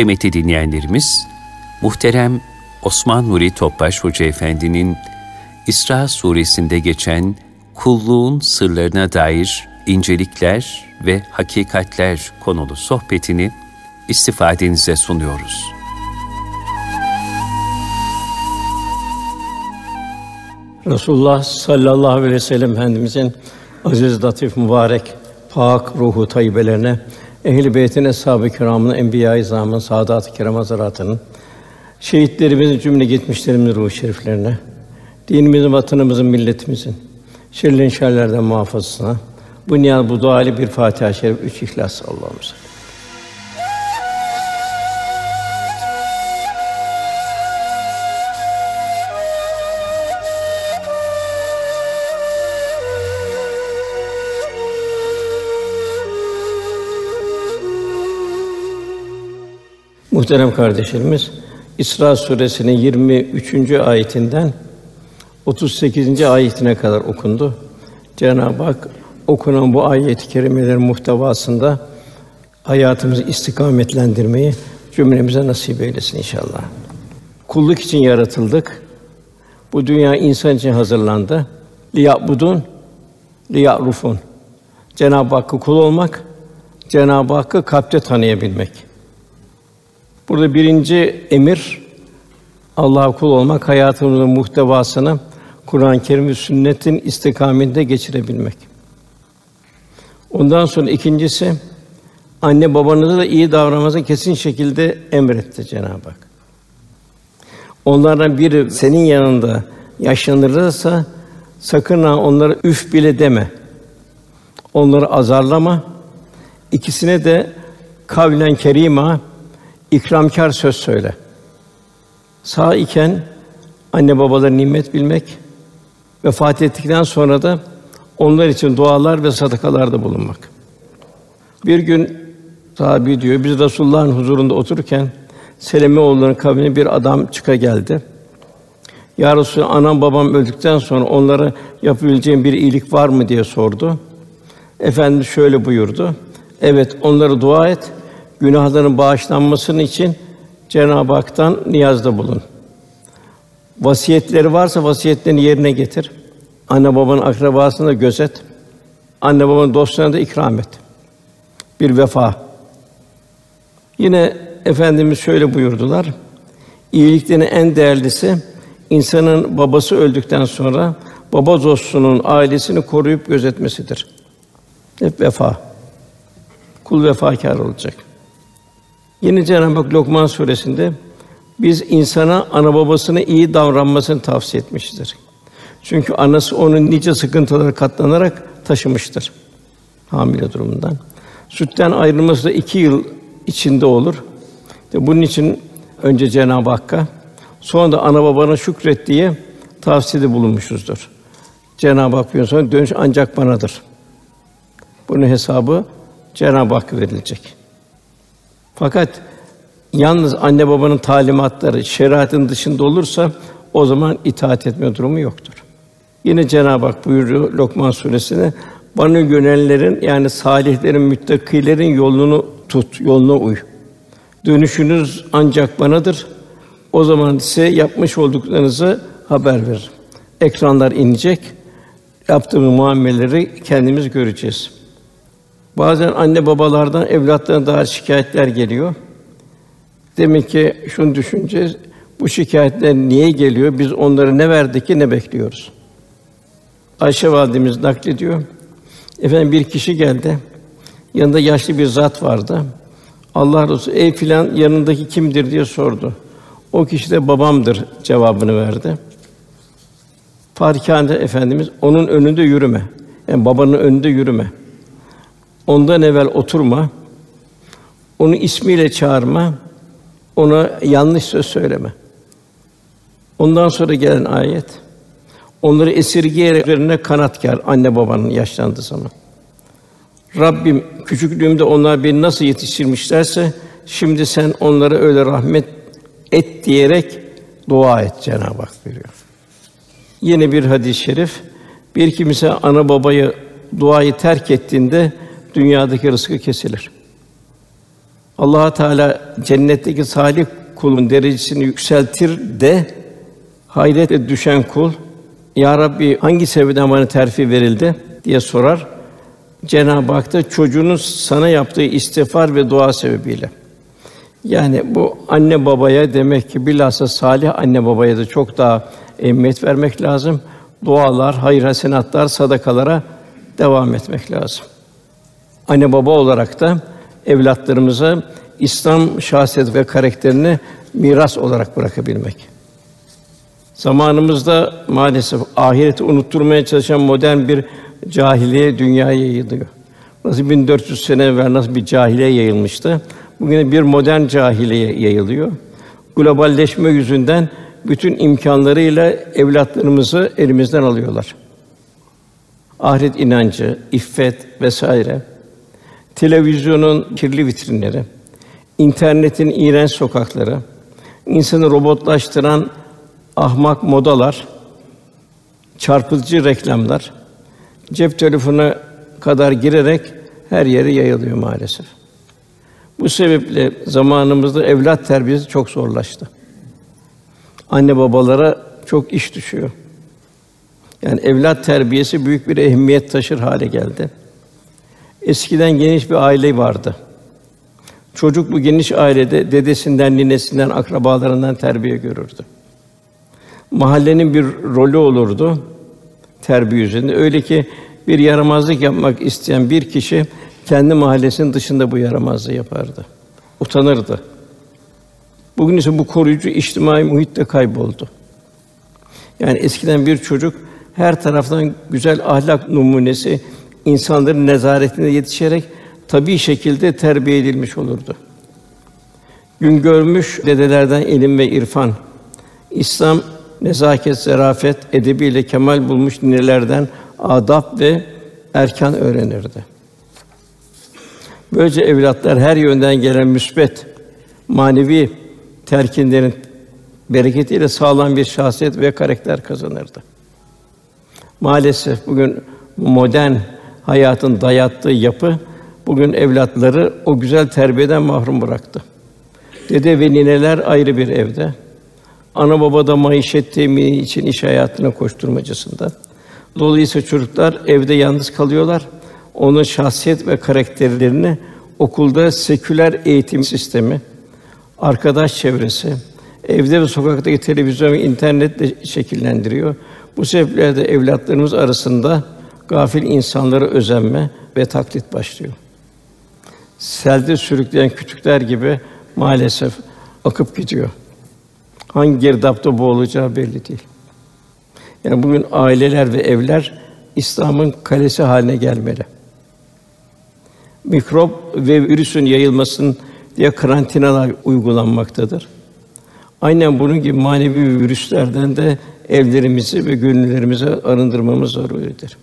kıymetli dinleyenlerimiz, muhterem Osman Nuri Topbaş Hoca Efendi'nin İsra suresinde geçen kulluğun sırlarına dair incelikler ve hakikatler konulu sohbetini istifadenize sunuyoruz. Resulullah sallallahu aleyhi ve sellem Efendimizin aziz, latif, mübarek, pak ruhu tayyibelerine, ehl-i beytin, eshab-ı kiramın, enbiya-i izamın, saadat-ı kiram hazaratının, şehitlerimizin cümle gitmişlerimizin ruhu şeriflerine, dinimizin, vatanımızın, milletimizin şerlerin şerlerden muhafazasına, bu niyaz bu duayla bir Fatiha-i Şerif, üç İhlas Allah'ımıza. Muhterem kardeşlerimiz, İsra suresinin 23. ayetinden 38. ayetine kadar okundu. Cenab-ı Hak okunan bu ayet-i kerimelerin muhtevasında hayatımızı istikametlendirmeyi cümlemize nasip eylesin inşallah. Kulluk için yaratıldık. Bu dünya insan için hazırlandı. Liyabudun, liyarufun. Cenab-ı Hakk'a kul olmak, Cenab-ı Hakk'ı kalpte tanıyabilmek. Burada birinci emir Allah'a kul olmak, hayatımızın muhtevasını Kur'an-ı Kerim ve sünnetin istikametinde geçirebilmek. Ondan sonra ikincisi anne babanıza da iyi davranmanızı kesin şekilde emretti Cenab-ı Hak. Onlardan biri senin yanında yaşlanırsa sakın ha onlara üf bile deme. Onları azarlama. İkisine de kavlen kerima ikramkar söz söyle. Sağ iken anne babalara nimet bilmek, vefat ettikten sonra da onlar için dualar ve sadakalarda bulunmak. Bir gün sahabi diyor, biz Resulullah'ın huzurunda otururken Seleme oğullarının kavmine bir adam çıka geldi. Ya Resulallah, anam babam öldükten sonra onlara yapabileceğim bir iyilik var mı diye sordu. Efendimiz şöyle buyurdu. Evet, onlara dua et. Günahların bağışlanmasının için Cenab-ı Hak'tan niyazda bulun. Vasiyetleri varsa vasiyetlerini yerine getir. Anne babanın akrabasını da gözet. Anne babanın dostlarına da ikram et. Bir vefa. Yine efendimiz şöyle buyurdular. İyiliklerin en değerlisi insanın babası öldükten sonra baba dostunun ailesini koruyup gözetmesidir. Hep vefa. Kul vefakar olacak. Yine Cenab-ı Hak Lokman suresinde biz insana ana babasına iyi davranmasını tavsiye etmiştir. Çünkü anası onun nice sıkıntılara katlanarak taşımıştır hamile durumundan. Sütten ayrılması da iki yıl içinde olur. Bunun için önce Cenab-ı Hakk'a, sonra da ana babana şükret diye tavsiyede bulunmuşuzdur. Cenab-ı Hak buyuruyor sonra dönüş ancak banadır. Bunun hesabı Cenab-ı Hakk'a verilecek. Fakat yalnız anne babanın talimatları şeriatın dışında olursa o zaman itaat etme durumu yoktur. Yine Cenab-ı Hak buyuruyor Lokman suresinde bana yönelenlerin yani salihlerin, müttakilerin yolunu tut, yoluna uy. Dönüşünüz ancak banadır. O zaman size yapmış olduklarınızı haber verir. Ekranlar inecek. Yaptığımız muameleleri kendimiz göreceğiz. Bazen anne babalardan evlatlarına dair şikayetler geliyor. Demek ki şunu düşüneceğiz. Bu şikayetler niye geliyor? Biz onlara ne verdik ki ne bekliyoruz? Ayşe validemiz naklediyor. Efendim bir kişi geldi. Yanında yaşlı bir zat vardı. Allah Resulü ey filan yanındaki kimdir diye sordu. O kişi de babamdır cevabını verdi. Farikâne Efendimiz onun önünde yürüme. Yani babanın önünde yürüme. Ondan evvel oturma. Onu ismiyle çağırma. Ona yanlış söz söyleme. Ondan sonra gelen ayet onları esirgeyerek üzerine kanatkar anne babanın yaşlandığı zaman. Rabbim küçüklüğümde onlar beni nasıl yetiştirmişlerse şimdi sen onlara öyle rahmet et diyerek dua et Cenab-ı Hak buyuruyor. Yine bir hadis-i şerif bir kimse ana babayı duayı terk ettiğinde dünyadaki rızkı kesilir. Allah Teala cennetteki salih kulun derecesini yükseltir de hayrete düşen kul ya Rabbi hangi sebepten bana terfi verildi diye sorar. Cenab-ı Hak da çocuğunun sana yaptığı istiğfar ve dua sebebiyle. Yani bu anne babaya demek ki bilhassa salih anne babaya da çok daha ehemmiyet vermek lazım. Dualar, hayır hasenatlar, sadakalara devam etmek lazım. Anne baba olarak da evlatlarımıza İslam şahsiyet ve karakterini miras olarak bırakabilmek. Zamanımızda maalesef ahireti unutturmaya çalışan modern bir cahiliye dünyaya yayılıyor. Nasıl 1400 sene evvel nasıl bir cahiliye yayılmıştı? Bugün bir modern cahiliye yayılıyor. Globalleşme yüzünden bütün imkanlarıyla evlatlarımızı elimizden alıyorlar. Ahiret inancı, iffet vesaire, televizyonun kirli vitrinleri, internetin iğrenç sokakları, insanı robotlaştıran ahmak modalar, çarpıcı reklamlar, cep telefonu kadar girerek her yere yayılıyor maalesef. Bu sebeple zamanımızda evlat terbiyesi çok zorlaştı. Anne babalara çok iş düşüyor. Yani evlat terbiyesi büyük bir ehemmiyet taşır hale geldi. Eskiden geniş bir aile vardı. Çocuk bu geniş ailede dedesinden, ninesinden, akrabalarından terbiye görürdü. Mahallenin bir rolü olurdu terbiye üzerinde. Öyle ki bir yaramazlık yapmak isteyen bir kişi kendi mahallesinin dışında bu yaramazlığı yapardı. Utanırdı. Bugün ise bu koruyucu içtimai muhit de kayboldu. Yani eskiden bir çocuk her taraftan güzel ahlak numunesi, insanların nezaretinde yetişerek tabii şekilde terbiye edilmiş olurdu. Gün görmüş dedelerden ilim ve irfan, İslam nezaket, zarafet, edebiyle kemal bulmuş ninelerden adab ve erkan öğrenirdi. Böylece evlatlar her yönden gelen müsbet, manevi terkinlerin bereketiyle sağlam bir şahsiyet ve karakter kazanırdı. Maalesef bugün modern hayatın dayattığı yapı bugün evlatları o güzel terbiyeden mahrum bıraktı. Dede ve nineler ayrı bir evde. Ana baba da maişet temini için iş hayatına koşturmacasında. Dolayısıyla çocuklar evde yalnız kalıyorlar. Onun şahsiyet ve karakterlerini okulda seküler eğitim sistemi, arkadaş çevresi, evde ve sokaktaki televizyon ve internetle şekillendiriyor. Bu sebeple de evlatlarımız arasında gafil insanlara özenme ve taklit başlıyor. Selde sürükleyen kütükler gibi maalesef akıp gidiyor. Hangi girdapta boğulacağı belli değil. Yani bugün aileler ve evler İslam'ın kalesi haline gelmeli. Mikrop ve virüsün yayılmasın diye karantinalar uygulanmaktadır. Aynen bunun gibi manevi virüslerden de evlerimizi ve gönüllerimizi arındırmamız zaruridir.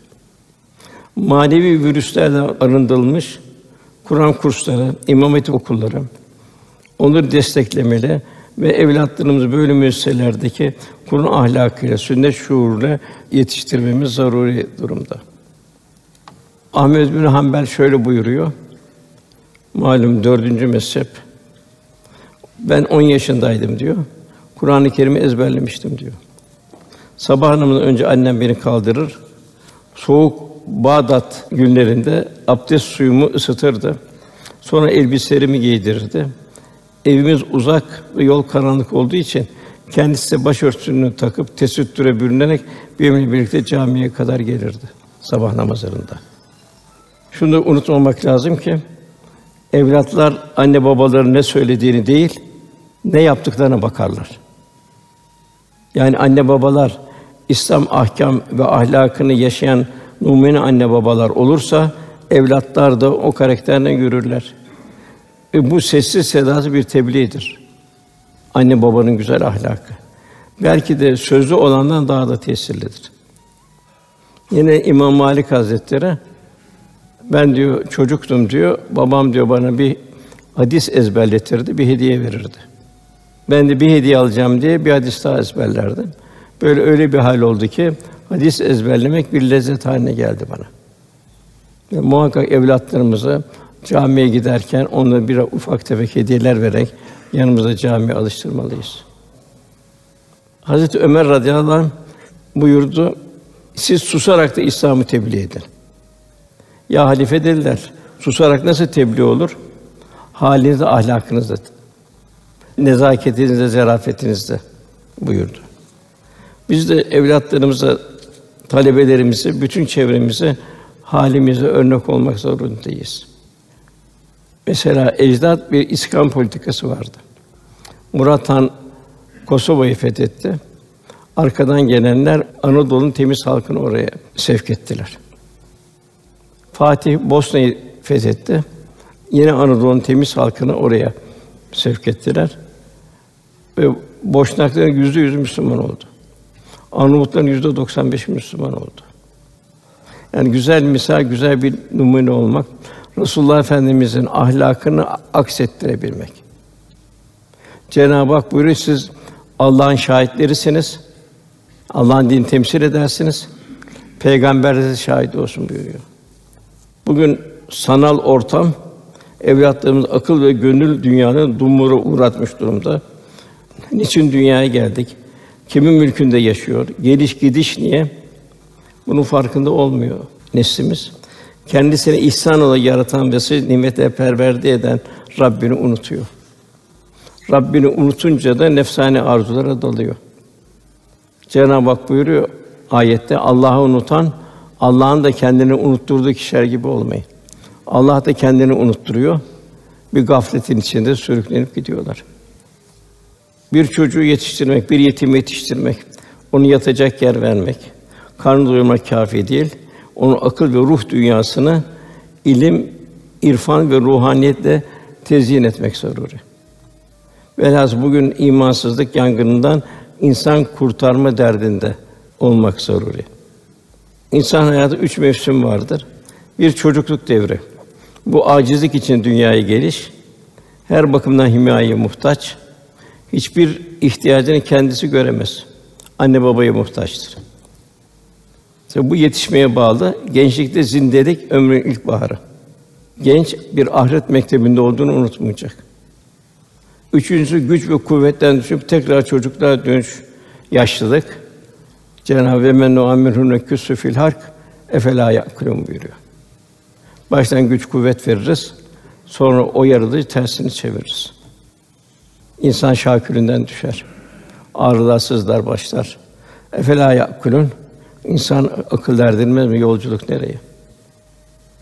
Manevi virüslerden arındırılmış Kur'an kursları, imam hatip okulları onları desteklemeli ve evlatlarımızı böyle müesseselerdeki Kur'an ahlakıyla, sünnet şuuruyla yetiştirmemiz zaruri durumda. Ahmed bin Hanbel şöyle buyuruyor. Malum dördüncü mezhep. Ben 10 yaşındaydım diyor. Kur'an-ı Kerim'i ezberlemiştim diyor. Sabah namazından önce annem beni kaldırır. Soğuk Bağdat günlerinde abdest suyumu ısıtırdı. Sonra elbiselerimi giydirirdi. Evimiz uzak ve yol karanlık olduğu için kendisi de başörtüsünü takıp tesettüre bürünerek benimle birlikte camiye kadar gelirdi sabah namazlarında. Şunu da unutmamak lazım ki evlatlar anne babaların ne söylediğini değil, ne yaptıklarına bakarlar. Yani anne babalar İslam ahkam ve ahlakını yaşayan mümin anne babalar olursa evlatlar da o karakterden yürürler. Ve bu sessiz sedasız bir tebliğdir. Anne babanın güzel ahlakı. Belki de sözlü olandan daha da tesirlidir. Yine İmam Malik Hazretleri ben diyor çocuktum diyor. Babam diyor bana bir hadis ezberletirdi, bir hediye verirdi. Ben de bir hediye alacağım diye bir hadis daha ezberlerdim. Böyle öyle bir hal oldu ki hadis ezberlemek bir lezzet haline geldi bana. Ve muhakkak evlatlarımıza Camiye giderken onlara bir ufak tefek hediyeler vererek yanımıza camiye alıştırmalıyız. Hazreti Ömer radıyallahu anh buyurdu. Siz susarak da İslam'ı tebliğ edin. Ya halife dediler. Susarak nasıl tebliğ olur? Halinizde, ahlakınızda, nezaketinizde, zarafetinizde buyurdu. Biz de evlatlarımıza, talebelerimize, bütün çevremize halimize örnek olmak zorundayız. Mesela ecdat bir iskan politikası vardı. Murat Han Kosova'yı fethetti. Arkadan gelenler Anadolu'nun temiz halkını oraya sevk ettiler. Fatih Bosna'yı fethetti. Yine Anadolu'nun temiz halkını oraya sevk ettiler. Ve Boşnakların yüzde yüz Müslüman oldu. Arnavutların yüzde 95 Müslüman oldu. Yani güzel misal, güzel bir numune olmak, Resulullah Efendimizin ahlakını aksettirebilmek. Cenab-ı Hak buyuruyor siz Allah'ın şahitlerisiniz. Allah'ın din temsil edersiniz. Peygamber de şahit olsun buyuruyor. Bugün sanal ortam evlatlarımız akıl ve gönül dünyanın dumura uğratmış durumda. Niçin dünyaya geldik? Kimin mülkünde yaşıyor? Geliş gidiş niye? Bunun farkında olmuyor neslimiz. Kendisine ihsan olarak yaratan ve siz nimete perverde eden Rabbini unutuyor. Rabbini unutunca da nefsani arzulara dalıyor. Cenab-ı Hak buyuruyor ayette Allah'ı unutan Allah'ın da kendini unutturduğu kişiler gibi olmayın. Allah da kendini unutturuyor. Bir gafletin içinde sürüklenip gidiyorlar. Bir çocuğu yetiştirmek, bir yetimi yetiştirmek, onu yatacak yer vermek, karnı doyurmak kâfi değil. Onun akıl ve ruh dünyasını ilim, irfan ve ruhaniyetle tezyin etmek zaruri. Velhâsıl bugün imansızlık yangınından insan kurtarma derdinde olmak zaruri. İnsan hayatı üç mevsim vardır. Bir çocukluk devri. Bu acizlik için dünyaya geliş, her bakımdan himayeye muhtaç, hiçbir ihtiyacını kendisi göremez. Anne babaya muhtaçtır. İşte bu yetişmeye bağlı. Gençlikte zindelik ömrün ilk baharı. Genç bir ahiret mektebinde olduğunu unutmayacak. Üçüncüsü güç ve kuvvetten düşüp tekrar çocukluğa dönüş yaşlılık. Cenab-ı Men nu'ammirhune küssü fil hark efela yakulun buyuruyor. Baştan güç kuvvet veririz. Sonra o yaradıcı tersini çeviririz. İnsan şaküründen düşer. Ağrılar, sızlar başlar. Efela yakulun İnsan akıl erdirmez mi yolculuk nereye?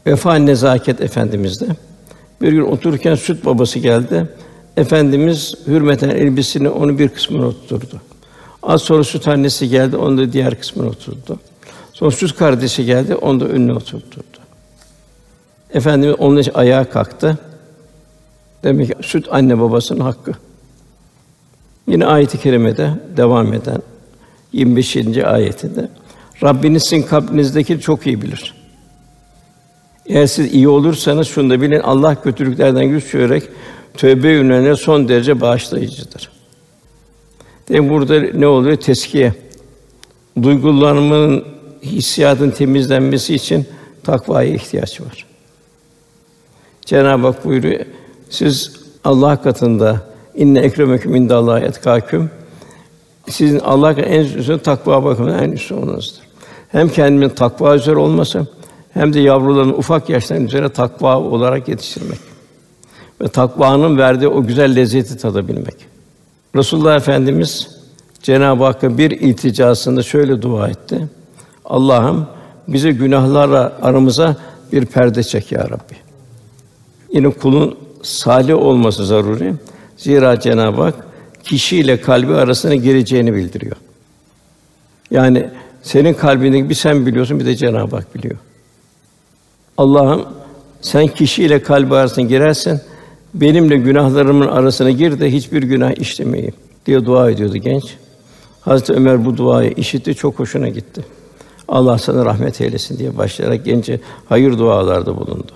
Vefa nezaket efendimizde. Bir gün otururken süt babası geldi. Efendimiz hürmeten elbisini onu bir kısmına oturttu. Az sonra süt annesi geldi, onu da diğer kısmına oturttu. Sonra süt kardeşi geldi, onu da önüne oturttu. Efendimiz onun için ayağa kalktı. Demek ki süt anne babasının hakkı. Yine ayet-i kerimede devam eden 25. ayetinde Rabbiniz sizin kalbinizdeki çok iyi bilir. Eğer siz iyi olursanız şunu da bilin Allah kötülüklerden güç çevirerek tövbe yönelene son derece bağışlayıcıdır. Demek burada ne oluyor? Teskiye. Duygulanmanın, hissiyatın temizlenmesi için takvaya ihtiyaç var. Cenab-ı Hak buyuruyor, siz Allah katında inne ekremeküm indallahi etkâküm sizin Allah en üstün takva bakımından en üstün olunuzdur. Hem kendimin takva üzere olması hem de yavruların ufak yaştan üzerine takva olarak yetiştirmek ve takvanın verdiği o güzel lezzeti tadabilmek. Resulullah Efendimiz Cenab-ı Hakk'a bir ilticasında şöyle dua etti. Allah'ım bize günahlarla aramıza bir perde çek ya Rabbi. Yine kulun salih olması zaruri. Zira Cenab-ı Hak kişiyle kalbi arasına gireceğini bildiriyor. Yani senin kalbindeki bir sen biliyorsun, bir de Cenab-ı Hak biliyor. Allah'ım sen kişiyle kalbi arasına girersen benimle günahlarımın arasına gir de hiçbir günah işlemeyeyim diye dua ediyordu genç. Hazreti Ömer bu duayı işitti, çok hoşuna gitti. Allah sana rahmet eylesin diye başlayarak gence hayır dualarda bulundu.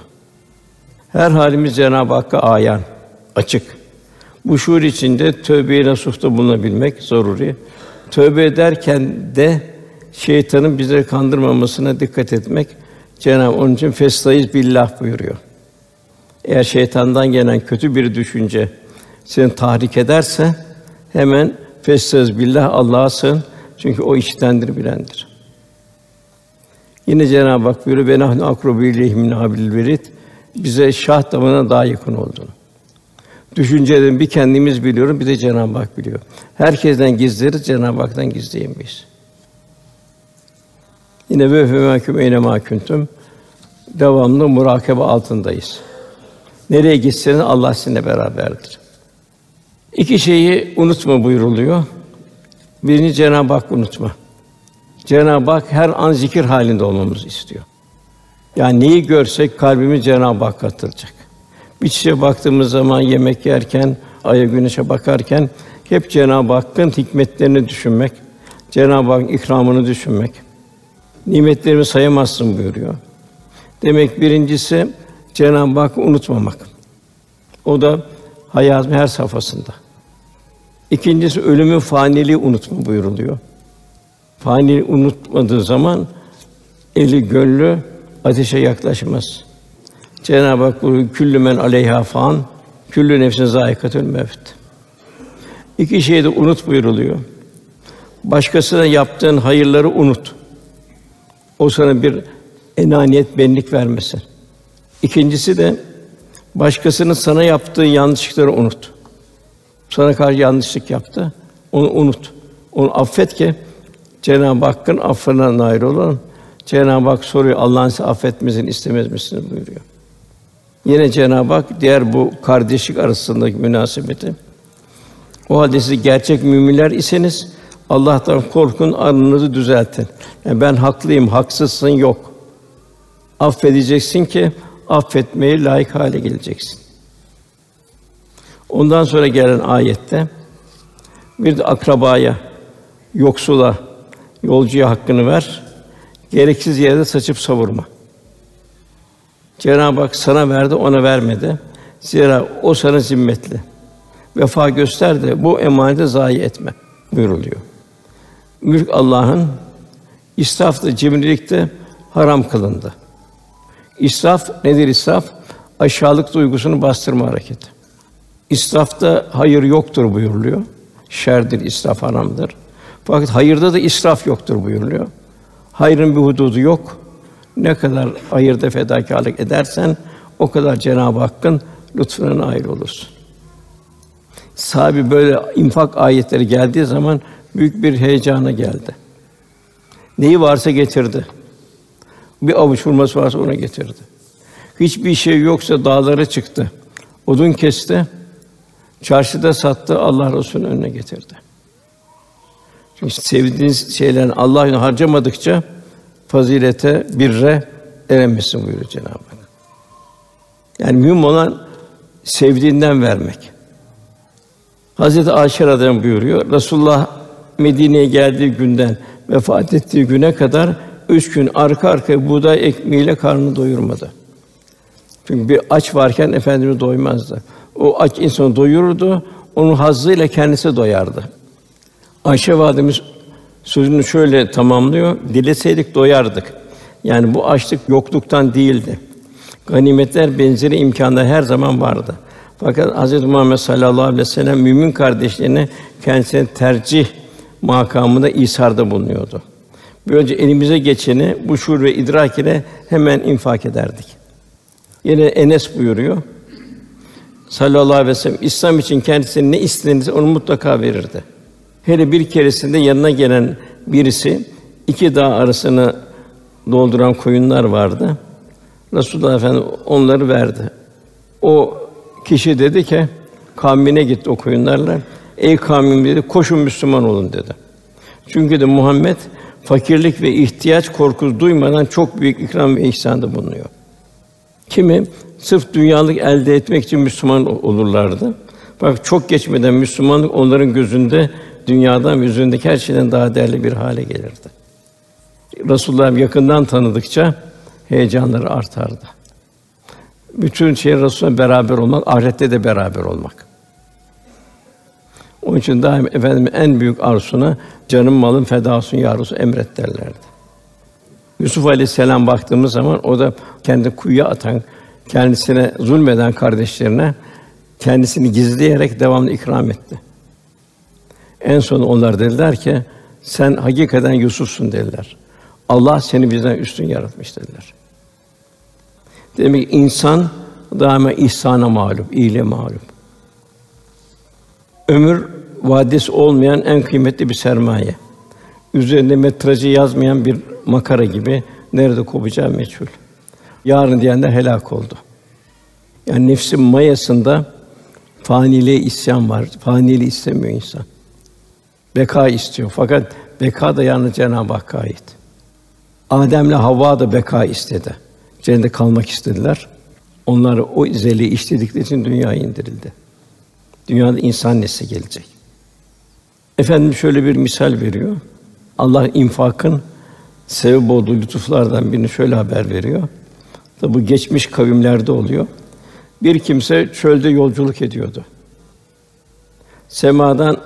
Her halimiz Cenab-ı Hakk'a ayan, açık. Bu şuur içinde tövbe-i nasuhta bulunabilmek zaruri. Tövbe ederken de şeytanın bizleri kandırmamasına dikkat etmek Cenab-ı onun için festayız billah buyuruyor. Eğer şeytandan gelen kötü bir düşünce seni tahrik ederse hemen festez billah Allah'a sığın. Çünkü o işitendir, bilendir. Yine Cenab-ı Hak buyuruyor ve nahnu akrubu ileyhi min hablil verid. Bize şah damına daha yakın olduğunu. Düşüncelerin bir kendimiz biliyorum, bir de Cenab-ı Hak biliyor. Herkesten gizleriz, Cenab-ı Hak'tan gizleyemeyiz. Yine ve mahkum eyne mahkuntum. Devamlı murakabe altındayız. Nereye gitseniz Allah sizinle beraberdir. İki şeyi unutma buyuruluyor. Birini Cenab-ı Hak unutma. Cenab-ı Hak her an zikir halinde olmamızı istiyor. Yani neyi görsek kalbimiz Cenab-ı Hak katılacak. Bir çiçeğe baktığımız zaman yemek yerken, aya güneşe bakarken hep Cenab-ı Hakk'ın hikmetlerini düşünmek, Cenab-ı Hakk'ın ikramını düşünmek. Nimetlerimi sayamazsın buyuruyor. Demek birincisi Cenab-ı Hakk'ı unutmamak. O da hayatın her safhasında. İkincisi ölümü faniliği unutma buyuruluyor. Fani unutmadığı zaman eli gönlü ateşe yaklaşmaz. Cenab-ı Hak buyuruyor, küllü men aleyha fan, küllü nefsin zâikatül mevt. İki şeyi de unut buyuruluyor. Başkasına yaptığın hayırları unut. O sana bir enaniyet, benlik vermesin. İkincisi de başkasının sana yaptığı yanlışlıkları unut. Sana karşı yanlışlık yaptı, onu unut. Onu affet ki Cenab-ı Hakk'ın affına nail olun. Cenab-ı Hak soruyor Allah'ın sizi affetmesini istemez misiniz buyuruyor. Yine Cenab-ı Hak diğer bu kardeşlik arasındaki münasebeti o halde siz gerçek müminler iseniz Allah'tan korkun, aranızı düzeltin. Yani ben haklıyım, haksızsın yok. Affedeceksin ki affetmeye layık hale geleceksin. Ondan sonra gelen ayette bir de akrabaya, yoksula, yolcuya hakkını ver. Gereksiz yerde saçıp savurma. Cenab-ı Hak sana verdi, ona vermedi. Zira o sana zimmetli. Vefa göster de bu emaneti zayi etme buyuruluyor. Mülk Allah'ın israf da cimrilik de haram kılındı. İsraf nedir israf? Aşağılık duygusunu bastırma hareketi. İsrafta hayır yoktur buyuruluyor. Şerdir, israf haramdır. Fakat hayırda da israf yoktur buyuruluyor. Hayrın bir hududu yok. Ne kadar hayırda fedakarlık edersen o kadar Cenab-ı Hakk'ın lütfuna nail olursun. Sahibi böyle infak ayetleri geldiği zaman büyük bir heyecana geldi. Neyi varsa getirdi. Bir avuç hurması varsa ona getirdi. Hiçbir şey yoksa dağlara çıktı. Odun kesti. Çarşıda sattı, Allah Resulü'nün önüne getirdi. Çünkü sevdiğiniz şeylerin Allah'ın harcamadıkça fazilete, birre eremezsin buyuruyor Cenab-ı Hak. Yani mühim olan sevdiğinden vermek. Hazreti Ayşe radıyallahu buyuruyor. Resulullah Medine'ye geldiği günden vefat ettiği güne kadar üç gün arka arkaya buğday ekmeğiyle karnını doyurmadı. Çünkü bir aç varken efendimiz doymazdı. O aç insanı doyururdu, onun hazzıyla kendisi doyardı. Ayşe validemiz sözünü şöyle tamamlıyor. Dileseydik doyardık. Yani bu açlık yokluktan değildi. Ganimetler benzeri imkanlar her zaman vardı. Fakat Hz. Muhammed sallallahu aleyhi ve sellem mümin kardeşlerine kendisine tercih makamında isarda bulunuyordu. Böylece elimize geçeni bu şuur ve idrak ile hemen infak ederdik. Yine Enes buyuruyor. Sallallahu aleyhi ve sellem İslam için kendisine ne istenirse onu mutlaka verirdi. Hele bir keresinde yanına gelen birisi iki dağ arasını dolduran koyunlar vardı. Resulullah Efendimiz onları verdi. O kişi dedi ki kavmine gitti o koyunlarla. Ey kavmim dedi, koşun Müslüman olun dedi. Çünkü de Muhammed fakirlik ve ihtiyaç korkusu duymadan çok büyük ikram ve ihsanda bulunuyor. Kimi sırf dünyalık elde etmek için Müslüman olurlardı. Bak çok geçmeden Müslümanlık onların gözünde dünyadan ve yüzündeki her şeyden daha değerli bir hale gelirdi. Resulullah yakından tanıdıkça heyecanları artardı. Bütün şey Resulullah beraber olmak, ahirette de beraber olmak. Onun için daim efendim en büyük arzusuna canım malım feda olsun ya Resul emret derlerdi. Yusuf Aleyhisselam baktığımız zaman o da kendi kuyuya atan kendisine zulmeden kardeşlerine kendisini gizleyerek devamlı ikram etti. En son onlar dediler ki sen hakikaten Yusuf'sun dediler. Allah seni bizden üstün yaratmış dediler. Demek ki insan daima ihsana mağlup, iyiliğe mağlup. Ömür vadis olmayan en kıymetli bir sermaye. Üzerinde metrajı yazmayan bir makara gibi nerede kopacağı meçhul. Yarın diyenler helak oldu. Yani nefsin mayasında faniliğe isyan var. Faniliği istemiyor insan. Beka istiyor. Fakat beka da yalnız Cenab-ı Hakk'a ait. Adem'le Havva da beka istedi. Cennette kalmak istediler. Onlar o izeli işledikleri için dünyaya indirildi. Dünyada insan nesli gelecek. Efendim şöyle bir misal veriyor. Allah infakın sebep olduğu lütuflardan birini şöyle haber veriyor. Tabi bu geçmiş kavimlerde oluyor. Bir kimse çölde yolculuk ediyordu. Semadan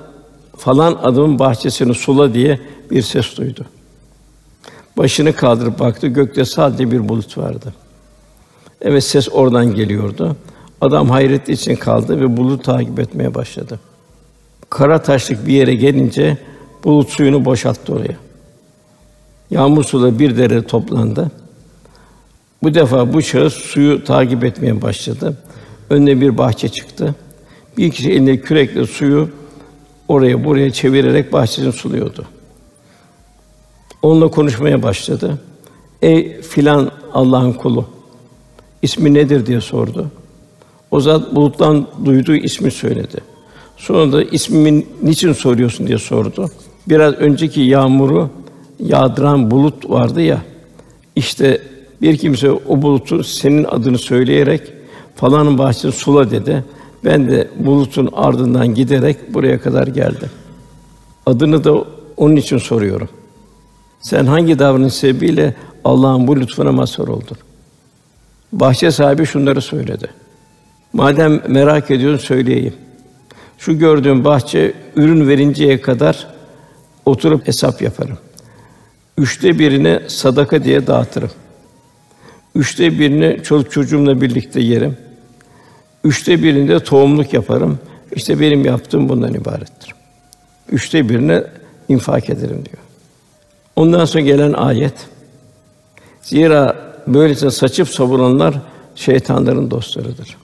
falan adamın bahçesini sula diye bir ses duydu. Başını kaldırıp baktı, gökte sadece bir bulut vardı. Evet ses oradan geliyordu. Adam hayret için kaldı ve bulutu takip etmeye başladı. Kara taşlık bir yere gelince bulut suyunu boşalttı oraya. Yağmur suları bir dere toplandı. Bu defa bu şahıs suyu takip etmeye başladı. Önüne bir bahçe çıktı. Bir kişi elinde kürekle suyu oraya buraya çevirerek bahçesini suluyordu. Onunla konuşmaya başladı. Ey filan Allah'ın kulu. İsmi nedir diye sordu. O zat buluttan duyduğu ismi söyledi. Sonra da ismimi niçin soruyorsun diye sordu. Biraz önceki yağmuru yağdıran bulut vardı ya. İşte bir kimse o bulutu senin adını söyleyerek falanın bahçesini sula dedi. Ben de bulutun ardından giderek buraya kadar geldim. Adını da onun için soruyorum. Sen hangi davranış sebebiyle Allah'ın bu lütfuna mazhar oldun? Bahçe sahibi şunları söyledi. Madem merak ediyorsun söyleyeyim. Şu gördüğüm bahçe ürün verinceye kadar oturup hesap yaparım. Üçte birini sadaka diye dağıtırım. Üçte birini çoluk çocuğumla birlikte yerim. Üçte birinde tohumluk yaparım. İşte benim yaptığım bundan ibarettir. Üçte birini infak ederim diyor. Ondan sonra gelen ayet. Zira böylece saçıp savunanlar şeytanların dostlarıdır.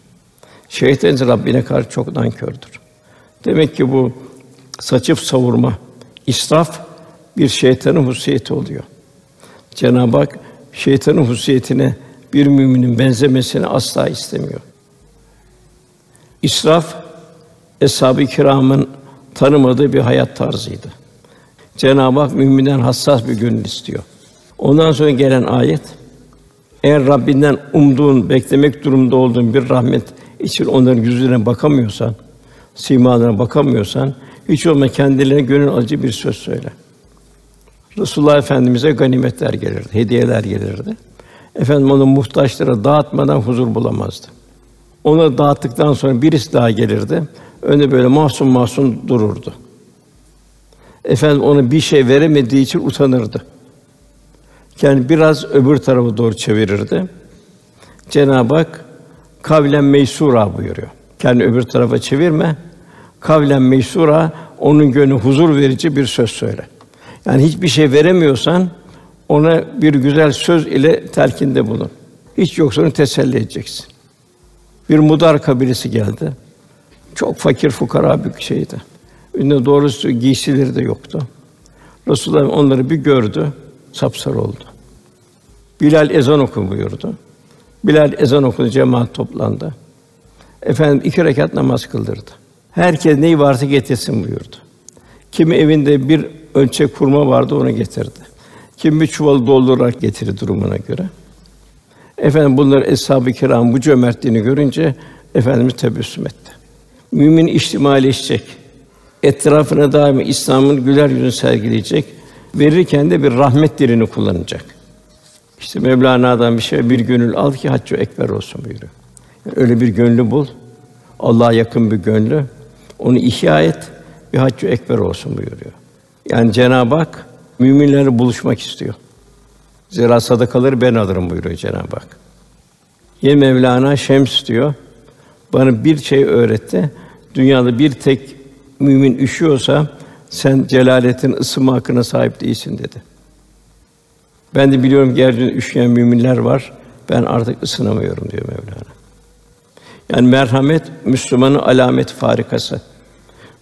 Şeytan Rabbine karşı çok nankördür. Demek ki bu saçıp savurma, israf bir şeytanın hususiyeti oluyor. Cenab-ı Hak şeytanın hususiyetine bir müminin benzemesini asla istemiyor. İsraf eshab-ı kiramın tanımadığı bir hayat tarzıydı. Cenab-ı Hak müminden hassas bir gönül istiyor. Ondan sonra gelen ayet eğer Rabbinden umduğun, beklemek durumunda olduğun bir rahmet için onların yüzüne bakamıyorsan, simalarına bakamıyorsan, hiç olma kendilerine gönül acı bir söz söyle. Resulullah Efendimize ganimetler gelirdi, hediyeler gelirdi. Efendim onu muhtaçlara dağıtmadan huzur bulamazdı. Ona dağıttıktan sonra birisi daha gelirdi. Önde böyle mahzun mahzun dururdu. Efendim ona bir şey veremediği için utanırdı. Yani biraz öbür tarafa doğru çevirirdi. Cenab-ı Hak kavlen meysura buyuruyor. Kendi öbür tarafa çevirme. Kavlen meysura onun gönlü huzur verici bir söz söyle. Yani hiçbir şey veremiyorsan ona bir güzel söz ile telkinde bulun. Hiç yoksa onu teselli edeceksin. Bir Mudar kabilesi geldi. Çok fakir fukara bir şeydi. Ünlü doğrusu giysileri de yoktu. Resulullah onları bir gördü, sapsarı oldu. Bilal ezan oku buyurdu. Bilal ezan okudu, cemaat toplandı. Efendim iki rekat namaz kıldırdı. Herkes neyi varsa getirsin buyurdu. Kimi evinde bir ölçek kurma vardı onu getirdi. Kim bir çuval doldurarak getirdi durumuna göre. Efendim bunlar eshab-ı kiram bu cömertliğini görünce efendimiz tebessüm etti. Mümin içtimaileşecek. Etrafına daima İslam'ın güler yüzünü sergileyecek. Verirken de bir rahmet dilini kullanacak. İşte Mevlana'dan bir şey bir gönül al ki haccı ekber olsun buyuruyor. Yani öyle bir gönlü bul. Allah'a yakın bir gönlü. Onu ihya et. Bir haccı ekber olsun buyuruyor. Yani Cenab-ı Hak müminlerle buluşmak istiyor. Zira sadakaları ben alırım buyuruyor Cenab-ı Hak. Ye Mevlana Şems diyor. Bana bir şey öğretti. Dünyada bir tek mümin üşüyorsa sen celaletin ısınma hakkına sahip değilsin dedi. Ben de biliyorum ki yeryüzünde üşüyen müminler var. Ben artık ısınamıyorum diyor Mevlana. Yani merhamet Müslümanın alamet farikası.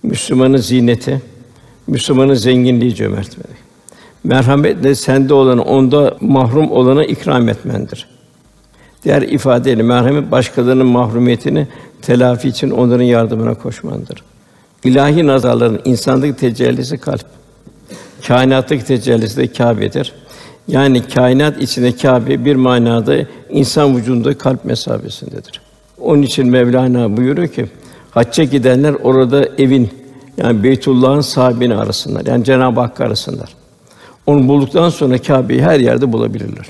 Müslümanın zineti, Müslümanın zenginliği cömertmeli. Merhamet de sende olanı onda mahrum olana ikram etmendir. Diğer ifadeyle merhamet başkalarının mahrumiyetini telafi için onların yardımına koşmandır. İlahi nazarların insandaki tecellisi kalp. Kainattaki tecellisi de Kâbe'dir. Yani kainat içinde Kâbe bir manada insan vücudunda kalp mesabesindedir. Onun için Mevlana buyuruyor ki hacca gidenler orada evin yani Beytullah'ın sahibini arasınlar. Yani Cenab-ı Hakk'ı arasınlar. Onu bulduktan sonra Kâbe'yi her yerde bulabilirler.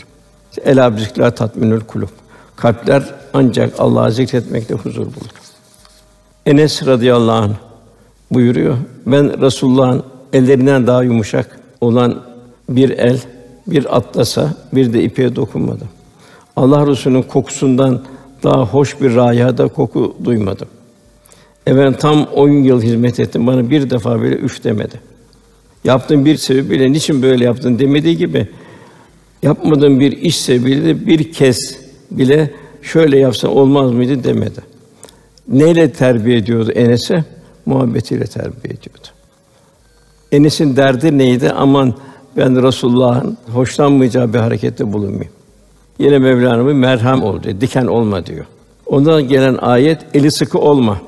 Ela zikra tatminül kulub. Kalpler ancak Allah'ı zikretmekte huzur bulur. Enes radıyallahu anh buyuruyor. Ben Resulullah'ın ellerinden daha yumuşak olan bir el, bir atlasa, bir de ipe dokunmadım. Allah Resulü'nün kokusundan daha hoş bir rayada koku duymadım. Efendim tam 10 yıl hizmet ettim. Bana bir defa bile üf demedi. Yaptığım bir sebebiyle niçin böyle yaptın demediği gibi yapmadığım bir iş sebebiyle de bir kez bile şöyle yapsan olmaz mıydı demedi. Neyle terbiye ediyordu Enes'e? Muhabbetiyle terbiye ediyordu. Enes'in derdi neydi? Aman ben Resulullah'ın hoşlanmayacağı bir harekette bulunmayayım. Yine Mevlana'mın merham ol diyor, diken olma diyor. Ondan gelen ayet eli sıkı olma.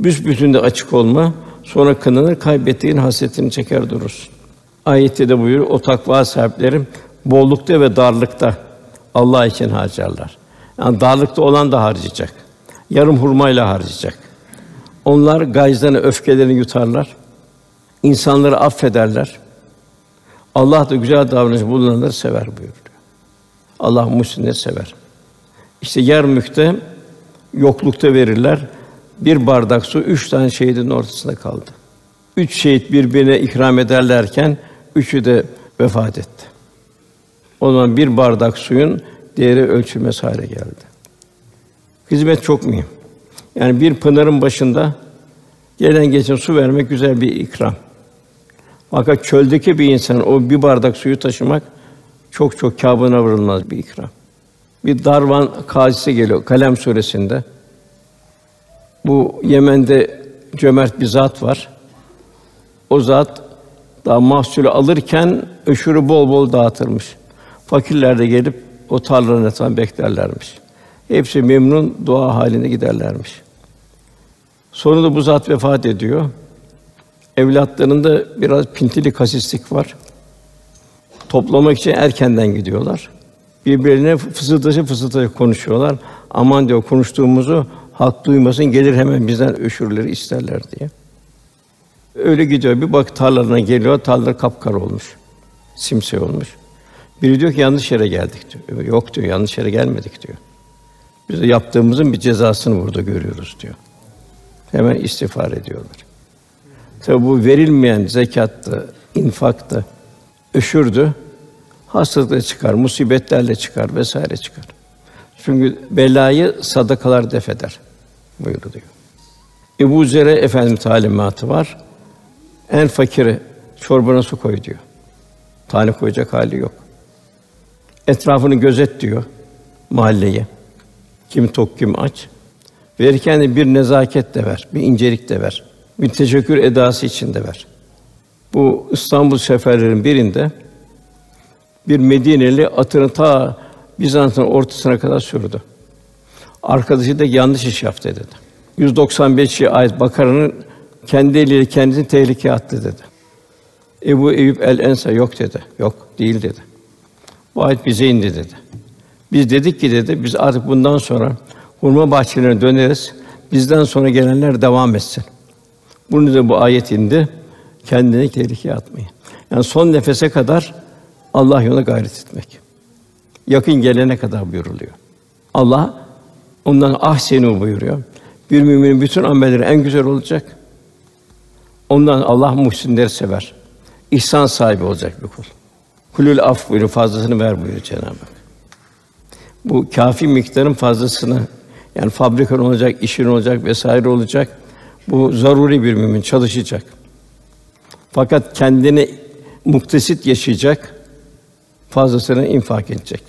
Büsbütün de açık olma. Sonra kınanır, kaybettiğin hasretini çeker durursun. Ayette de buyuruyor, o takva sahiplerim bollukta ve darlıkta Allah için harcarlar. Yani darlıkta olan da harcayacak. Yarım hurmayla harcayacak. Onlar gayzlarını, öfkelerini yutarlar. İnsanları affederler. Allah da güzel davranış bulunanları sever buyuruyor. Allah muhsinleri sever. İşte yer mükte yoklukta verirler. Bir bardak su üç tane şehidin ortasında kaldı. Üç şehit birbirine ikram ederlerken üçü de vefat etti. O zaman bir bardak suyun değeri ölçülmez hale geldi. Hizmet çok mühim. Yani bir pınarın başında gelen geçen su vermek güzel bir ikram. Fakat çöldeki bir insan o bir bardak suyu taşımak çok çok kâbına varılmaz bir ikram. Bir Darvan kazisi geliyor Kalem suresinde. Bu Yemen'de cömert bir zat var. O zat daha mahsulü alırken öşürü bol bol dağıtırmış. Fakirler de gelip o tarlanın etrafında beklerlermiş. Hepsi memnun dua halinde giderlermiş. Sonunda bu zat vefat ediyor. Evlatlarında biraz pintili kasislik var. Toplamak için erkenden gidiyorlar. Birbirine fısıldaşı fısıldaşı konuşuyorlar. Aman diyor konuştuğumuzu halk duymasın gelir hemen bizden öşürleri isterler diye. Öyle gidiyor. Bir bak tarlalarına geliyor. Tarlalar kapkara olmuş. Simse olmuş. Biri diyor ki yanlış yere geldik diyor. Yok diyor. Yanlış yere gelmedik diyor. Biz de yaptığımızın bir cezasını burada görüyoruz diyor. Hemen istiğfar ediyorlar. Tabi bu verilmeyen zekattı, infaktı, öşürdü. Hastalıkla çıkar, musibetlerle çıkar vesaire çıkar. Çünkü belayı sadakalar defeder buyuruluyor. Ebu Zer'e efendim talimatı var. En fakiri çorbana su koy diyor. Tane koyacak hali yok. Etrafını gözet diyor mahalleyi. Kim tok kim aç. Verirken de bir nezaket de ver, bir incelik de ver. Bir teşekkür edası içinde ver. Bu İstanbul seferlerin birinde bir Medineli atını ta Bizans'ın ortasına kadar sürdü. Arkadaşı da yanlış iş yaptı dedi. 195'e ait Bakara'nın kendi eliyle kendisini tehlikeye attı dedi. Ebu Eyüp el Ensa yok dedi. Yok değil dedi. Bu ayet bize indi dedi. Biz dedik ki dedi biz artık bundan sonra hurma bahçelerine döneriz. Bizden sonra gelenler devam etsin. Bunu da bu ayet indi. Kendini tehlikeye atmayın. Yani son nefese kadar Allah yoluna gayret etmek. Yakın gelene kadar buyuruluyor. Allah ondan ahsenu buyuruyor. Bir müminin bütün amelleri en güzel olacak. Ondan Allah muhsinleri sever. İhsan sahibi olacak bir kul. Kulül af buyuruyor, fazlasını ver buyuruyor Cenab-ı Hak. bu kafi miktarın fazlasını yani fabrikan olacak, işin olacak vesaire olacak. Bu zaruri bir mümin çalışacak. Fakat kendini muktesit yaşayacak, fazlasını infak edecek.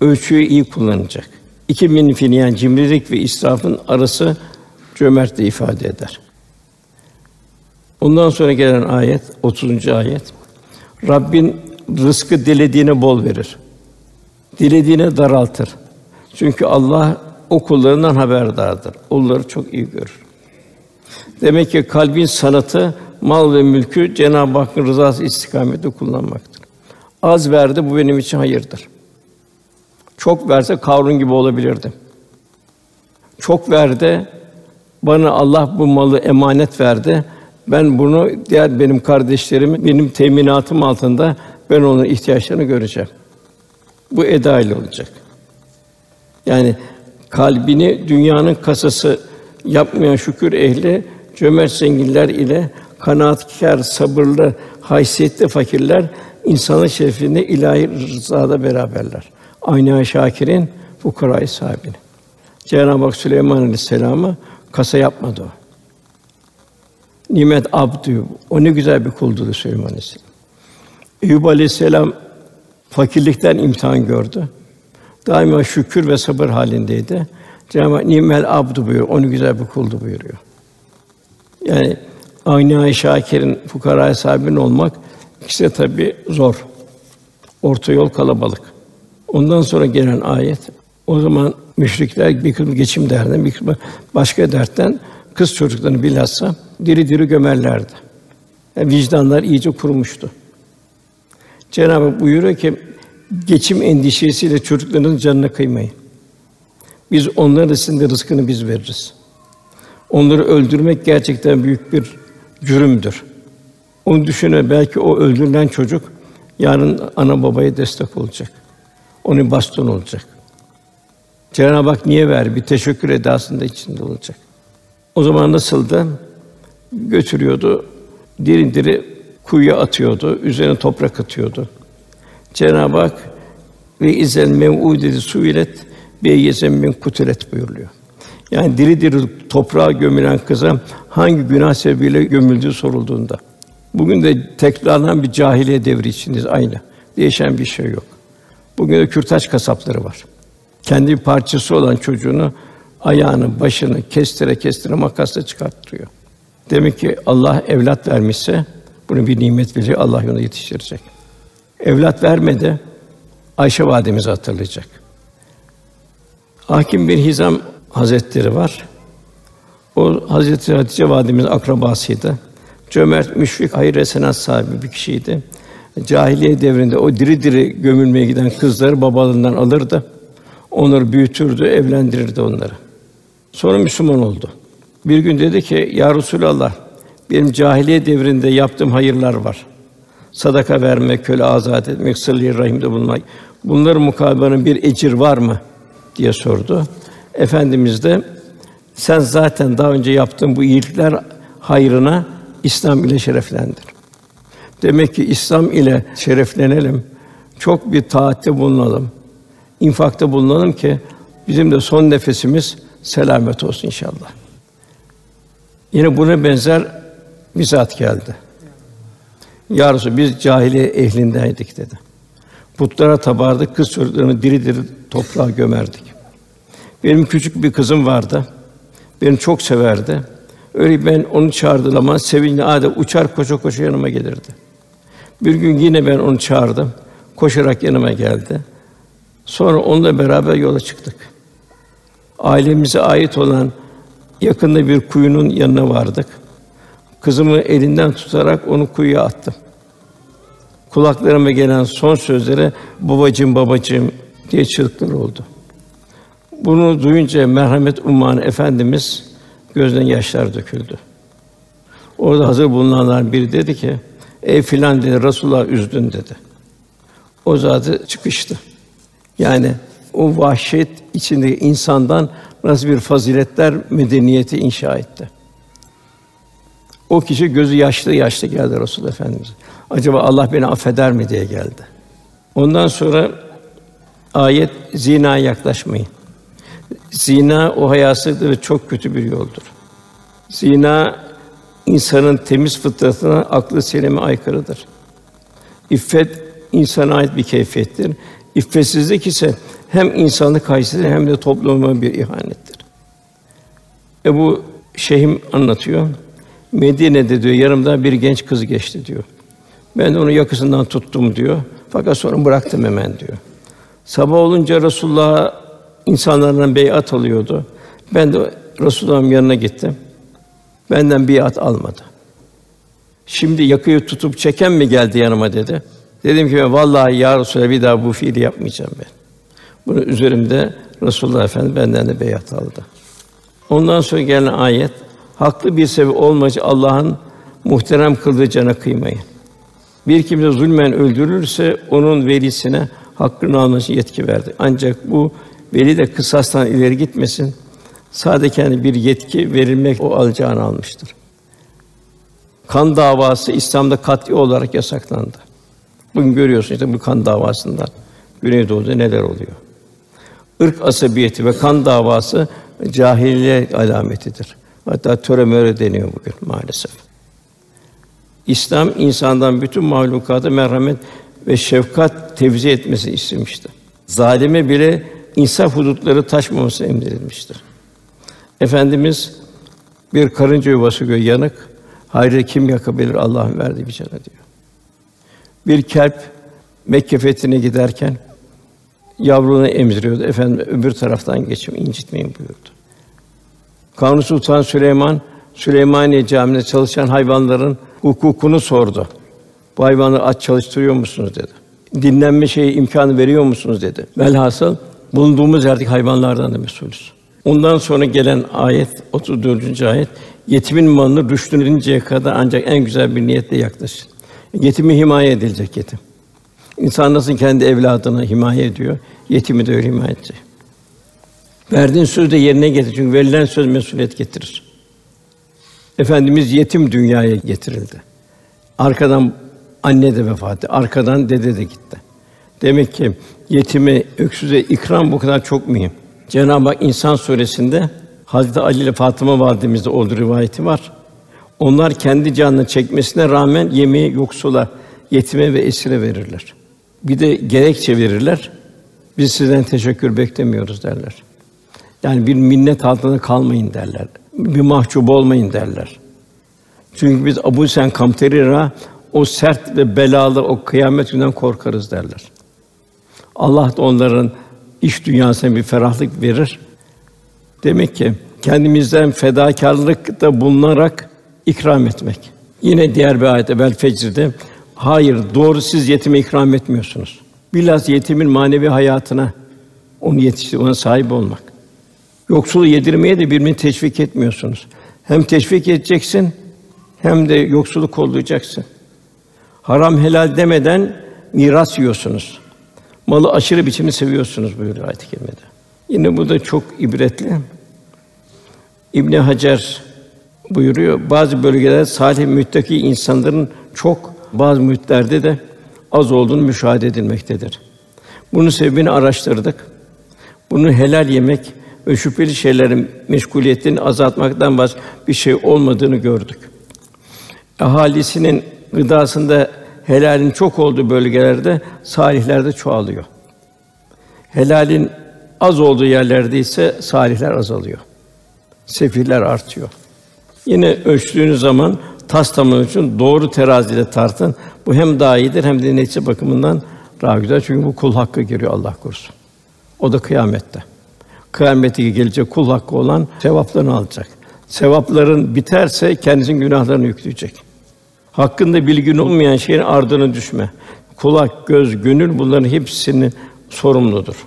Ölçüyü iyi kullanacak. İki minfini yani cimrilik ve israfın arası cömertliği ifade eder. Ondan sonra gelen ayet 30. ayet. Rabbin rızkı dilediğine bol verir. Dilediğine daraltır. Çünkü Allah o kullarından haberdardır. Onları çok iyi görür. Demek ki kalbin sanatı mal ve mülkü Cenab-ı Hakk'ın rızası istikamette kullanmaktır. Az verdi bu benim için hayırdır. Çok verse Karun gibi olabilirdim. Çok verdi bana Allah bu malı emanet verdi. Ben bunu diğer benim kardeşlerim benim teminatım altında ben onun ihtiyaçlarını göreceğim. Bu eda ile olacak. Yani kalbini dünyanın kasası yapmayan şükür ehli cömert zenginler ile kanaatkâr, sabırlı, haysiyetli fakirler insanın şerefinde ilahi rızada beraberler. Aynı Şakir'in fukarayı sahibini. Cenab-ı Hak Süleyman Aleyhisselam'ı kasa yapmadı o. Nimet abdü. O ne güzel bir kuldu Süleyman Aleyhisselam. Eyüp Aleyhisselam fakirlikten imtihan gördü. Daima şükür ve sabır halindeydi. Cenab-ı Hak nimel abdu buyuruyor. Onu güzel bir kuldu buyuruyor. Yani aynı Şakir'in fukara sahibinin olmak ikisi de tabii zor. Orta yol kalabalık. Ondan sonra gelen ayet o zaman müşrikler bir kısmı geçim derdinden, bir kısmı başka dertten kız çocuklarını bilhassa diri diri gömerlerdi. Yani vicdanlar iyice kurumuştu. Cenab-ı Hak buyuruyor ki geçim endişesiyle çocuklarınızın canına kıymayın. Biz onların sizin de rızkını biz veririz. Onları öldürmek gerçekten büyük bir cürümdür. Onu düşünün belki o öldürülen çocuk yarın ana babaya destek olacak. Onun baston olacak. Cenab-ı Hak niye ver? Bir teşekkür edasında içinde olacak. O zaman nasıldı? Götürüyordu, diri diri kuyuya atıyordu, üzerine toprak atıyordu. Cenab-ı Hak ve izel mev'udeti suilet be yezem min kutilet buyuruyor. Yani diri diri toprağa gömülen kıza hangi günah sebebiyle gömüldüğü sorulduğunda. Bugün de tekrarlanan bir cahiliye devri içindeyiz aynı. Değişen bir şey yok. Bugün de kürtaç kasapları var. Kendi parçası olan çocuğunu ayağını, başını kestire kestire makasla çıkarttırıyor. Demek ki Allah evlat vermişse bunu bir nimet biliyor, Allah onu yetiştirecek. Evlat vermedi, Ayşe validemiz hatırlayacak. Hakim bir Hizam Hazretleri var. O Hazreti Hatice validemiz akrabasıydı. Cömert, müşfik, hayır esenat sahibi bir kişiydi. Cahiliye devrinde o diri diri gömülmeye giden kızları babalarından alırdı. Onları büyütürdü, evlendirirdi onları. Sonra Müslüman oldu. Bir gün dedi ki, Ya Resulallah, benim cahiliye devrinde yaptığım hayırlar var. Sadaka vermek, köle azat etmek, sıl rahimde bulunmak. Bunların mukabilinde bir ecir var mı? diye sordu. Efendimiz de sen zaten daha önce yaptığın bu iyilikler hayrına İslam ile şereflendir. Demek ki İslam ile şereflenelim. Çok bir taatte bulunalım. infakta bulunalım ki bizim de son nefesimiz selamet olsun inşallah. Yine buna benzer bir zat geldi. Ya Resulallah, biz cahiliye ehlindeydik dedi. Putlara tabardık, kız çocuklarını diri diri toprağa gömerdik. Benim küçük bir kızım vardı. Beni çok severdi. Öyle ben onu çağırdığım zaman sevinçli adeta uçar koşa koşa yanıma gelirdi. Bir gün yine ben onu çağırdım. Koşarak yanıma geldi. Sonra onunla beraber yola çıktık. Ailemize ait olan yakında bir kuyunun yanına vardık. Kızımı elinden tutarak onu kuyuya attım. Kulaklarıma gelen son sözleri babacığım babacığım diye çığlıklar oldu. Bunu duyunca merhamet umman efendimiz gözden yaşlar döküldü. Orada hazır bulunanlar biri dedi ki, ey filan dedi, Resulullah üzdün dedi. O zatı çıkıştı. Yani o vahşet içinde insandan nasıl bir faziletler medeniyeti inşa etti. O kişi gözü yaşlı yaşlı geldi Resul Efendimiz. Acaba Allah beni affeder mi diye geldi. Ondan sonra ayet zina yaklaşmayın. Zina o hayasızlık ve çok kötü bir yoldur. Zina insanın temiz fıtratına, aklı selime aykırıdır. İffet insana ait bir keyfiyettir. İffetsizlik ise hem insanlık haysiyetine hem de topluma bir ihanettir. Ebu Şehim anlatıyor. Medine'de diyor yarımda bir genç kız geçti diyor. Ben de onu yakasından tuttum diyor. Fakat sonra bıraktım hemen diyor. Sabah olunca Resulullah insanlardan beyat alıyordu. Ben de Resulullah'ın yanına gittim. Benden biat almadı. Şimdi yakıyı tutup çeken mi geldi yanıma dedi. Dedim ki vallahi ya Resulallah bir daha bu fiili yapmayacağım ben. Bunu üzerimde Resulullah Efendimiz benden de beyat aldı. Ondan sonra gelen ayet haklı bir sebep olmayınca Allah'ın muhterem kıldığı cana kıymayın. Bir kimse zulmen öldürülürse onun velisine hakkını alması yetki verdi. Ancak bu veli de kısastan ileri gitmesin. Sadece kendi bir yetki verilmek o alacağını almıştır. Kan davası İslam'da kat'i olarak yasaklandı. Bugün görüyorsun işte bu kan davasından Güneydoğu'da neler oluyor. Irk asabiyeti ve kan davası cahiliye alametidir. Hatta töre deniyor bugün maalesef. İslam insandan bütün mahlukata merhamet ve şefkat tevzi etmesi istemiştir. Zalime bile insaf hudutları taşmaması emredilmiştir. Efendimiz bir karınca yuvası göğü yanık, hayrı kim yakabilir Allah'ın verdiği bir cana diyor. Bir kelp Mekke fethine giderken yavrunu emziriyordu. Efendim öbür taraftan geçim incitmeyin buyurdu. Kanuni Sultan Süleyman Süleymaniye Camii'nde çalışan hayvanların hukukunu sordu. Bu hayvanları aç çalıştırıyor musunuz dedi. Dinlenme şeyi imkanı veriyor musunuz dedi. Velhasıl bulunduğumuz yerdeki hayvanlardan da mesulüz. Ondan sonra gelen ayet 34. ayet yetimin malını rüştününceye kadar ancak en güzel bir niyetle yaklaşın. Yetimi himaye edilecek yetim. İnsan nasıl kendi evladını himaye ediyor, yetimi de öyle himaye edecek. Verdiğin sözü de yerine getir. Çünkü verilen söz mesuliyet getirir. Efendimiz yetim dünyaya getirildi. Arkadan anne de vefat etti, arkadan dede de gitti. Demek ki yetime, öksüze ikram bu kadar çok mühim. Cenab-ı Hak İnsan suresinde Hazreti Ali ile Fatıma validemizde olduğu rivayeti var. Onlar kendi canını çekmesine rağmen yemeği yoksula, yetime ve esire verirler. Bir de gerekçe verirler. Biz sizden teşekkür beklemiyoruz derler. Yani bir minnet altında kalmayın derler. Bir mahcup olmayın derler. Çünkü biz Abu Sen Kamterira o sert ve belalı o kıyamet günden korkarız derler. Allah da onların iş dünyasına bir ferahlık verir. Demek ki kendimizden fedakarlıkta bulunarak ikram etmek. Yine diğer bir ayette Bel Fecr'de hayır doğru siz yetime ikram etmiyorsunuz. Bilhassa yetimin manevi hayatına onu yetiştir, ona sahip olmak. Yoksulu yedirmeye de birbirini teşvik etmiyorsunuz. Hem teşvik edeceksin hem de yoksulu kollayacaksın. Haram helal demeden miras yiyorsunuz. Malı aşırı biçimde seviyorsunuz buyuruyor ayet-i kerimede. Yine bu da çok ibretli. İbn Hacer buyuruyor. Bazı bölgelerde salih müttaki insanların çok, bazı mühitlerde de az olduğunu müşahede edilmektedir. Bunun sebebini araştırdık. Bunu helal yemek ve şüpheli şeylerin meşguliyetini azaltmaktan başka bir şey olmadığını gördük. Ahalisinin gıdasında helalin çok olduğu bölgelerde salihler de çoğalıyor. Helalin az olduğu yerlerde ise salihler azalıyor. Sefiller artıyor. Yine ölçtüğünüz zaman tas tamamı için doğru teraziyle tartın. Bu hem daha iyidir hem de netice bakımından daha güzel. Çünkü bu kul hakkı giriyor Allah korusun. O da kıyamette. Kıyamete gelecek kul hakkı olan sevaplarını alacak. Sevapların biterse kendisinin günahlarını yükleyecek. Hakkında bilgin olmayan şeyin ardına düşme. Kulak, göz, gönül bunların hepsinin sorumludur.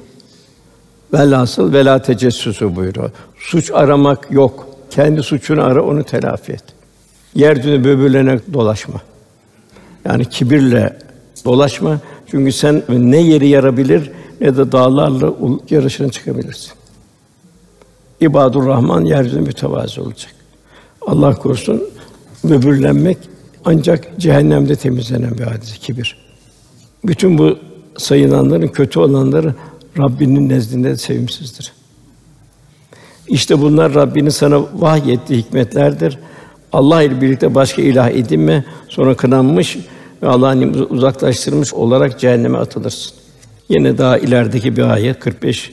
Velhasıl vela tecessüsü buyuruyor. Suç aramak yok. Kendi suçunu ara, onu telafi et. Yeryüzünde böbürlene dolaşma. Yani kibirle dolaşma. Çünkü sen ne yeri yarabilir ne de dağlarla yarışına çıkabilirsin. İbadur Rahman yeryüzünde mütevazi olacak. Allah korusun böbürlenmek ancak cehennemde temizlenen bir hadise kibir. Bütün bu sayılanların kötü olanları Rabbinin nezdinde sevimsizdir. İşte bunlar Rabbinin sana vahyettiği hikmetlerdir. Allah ile birlikte başka ilah edinme, sonra kınanmış ve Allah'ın uzaklaştırmış olarak cehenneme atılırsın. Yine daha ilerideki bir ayet 45.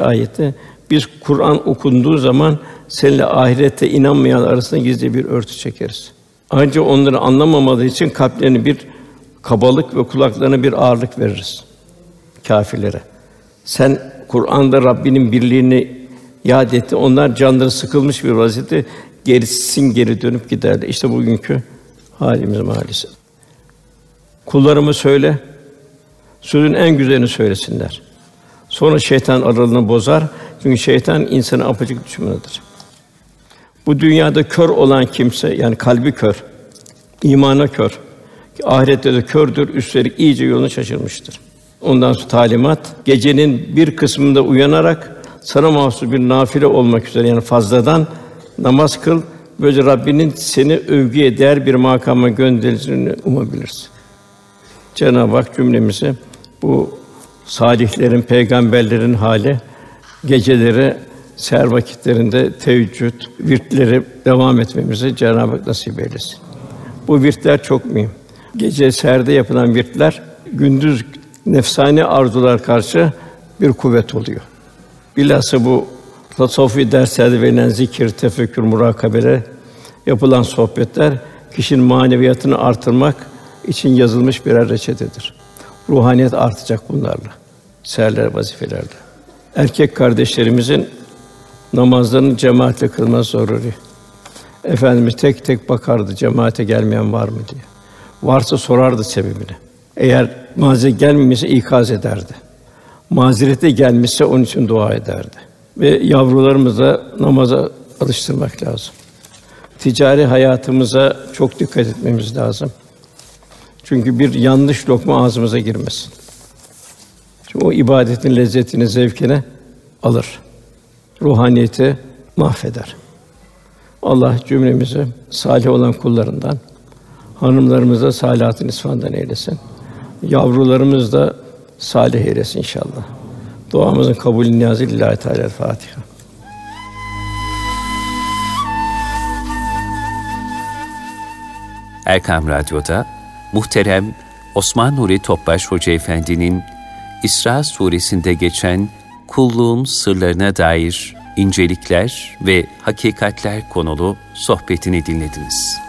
ayette biz Kur'an okunduğu zaman seninle ahirette inanmayan arasında gizli bir örtü çekeriz. Ancak onları anlamamadığı için kalplerine bir kabalık ve kulaklarına bir ağırlık veririz kâfirlere. Sen Kur'an'da Rabbinin birliğini yad etti. Onlar canları sıkılmış bir vaziyette gerisin geri dönüp giderler. İşte bugünkü halimiz maalesef. Kullarımı söyle, sözün en güzelini söylesinler. Sonra şeytan aralığını bozar. Çünkü şeytan insanı apacık düşmanıdır. Bu dünyada kör olan kimse yani kalbi kör, imana kör, ahirette de kördür, üstelik iyice yolunu şaşırmıştır. Ondan sonra talimat gecenin bir kısmında uyanarak sana mahsus bir nafile olmak üzere yani fazladan namaz kıl. Böylece Rabbinin seni övgüye değer bir makama göndereceğini umabilirsin. Cenab-ı Hak cümlemizi bu salihlerin, peygamberlerin hali geceleri ser vakitlerinde teheccüd, virtleri devam etmemizi Cenab-ı Hak nasip eylesin. Bu virtler çok mühim. Gece serde yapılan virtler gündüz nefsani arzular karşı bir kuvvet oluyor. Bilhassa bu tasavvufi derslerde verilen zikir, tefekkür, murakabele yapılan sohbetler kişinin maneviyatını artırmak için yazılmış birer reçetedir. Ruhaniyet artacak bunlarla. Seherler vazifelerde. Erkek kardeşlerimizin namazlarını cemaatle kılması zaruri. Efendimiz tek tek bakardı cemaate gelmeyen var mı diye. Varsa sorardı sebebini. Eğer mazeret gelmemişse ikaz ederdi. Mazerete gelmişse onun için dua ederdi. Ve yavrularımıza namaza alıştırmak lazım. Ticari hayatımıza çok dikkat etmemiz lazım. Çünkü bir yanlış lokma ağzımıza girmesin. Çünkü o ibadetin lezzetini, zevkini alır. Ruhaniyeti mahveder. Allah cümlemizi salih olan kullarından, hanımlarımıza salihatın isfandan eylesin. Yavrularımız da salih eylesin inşallah. Duamızın kabulü niyazı lillahi teala Fatiha. Erkam Radyo'da muhterem Osman Nuri Topbaş Hoca Efendi'nin İsra suresinde geçen kulluğun sırlarına dair incelikler ve hakikatler konulu sohbetini dinlediniz.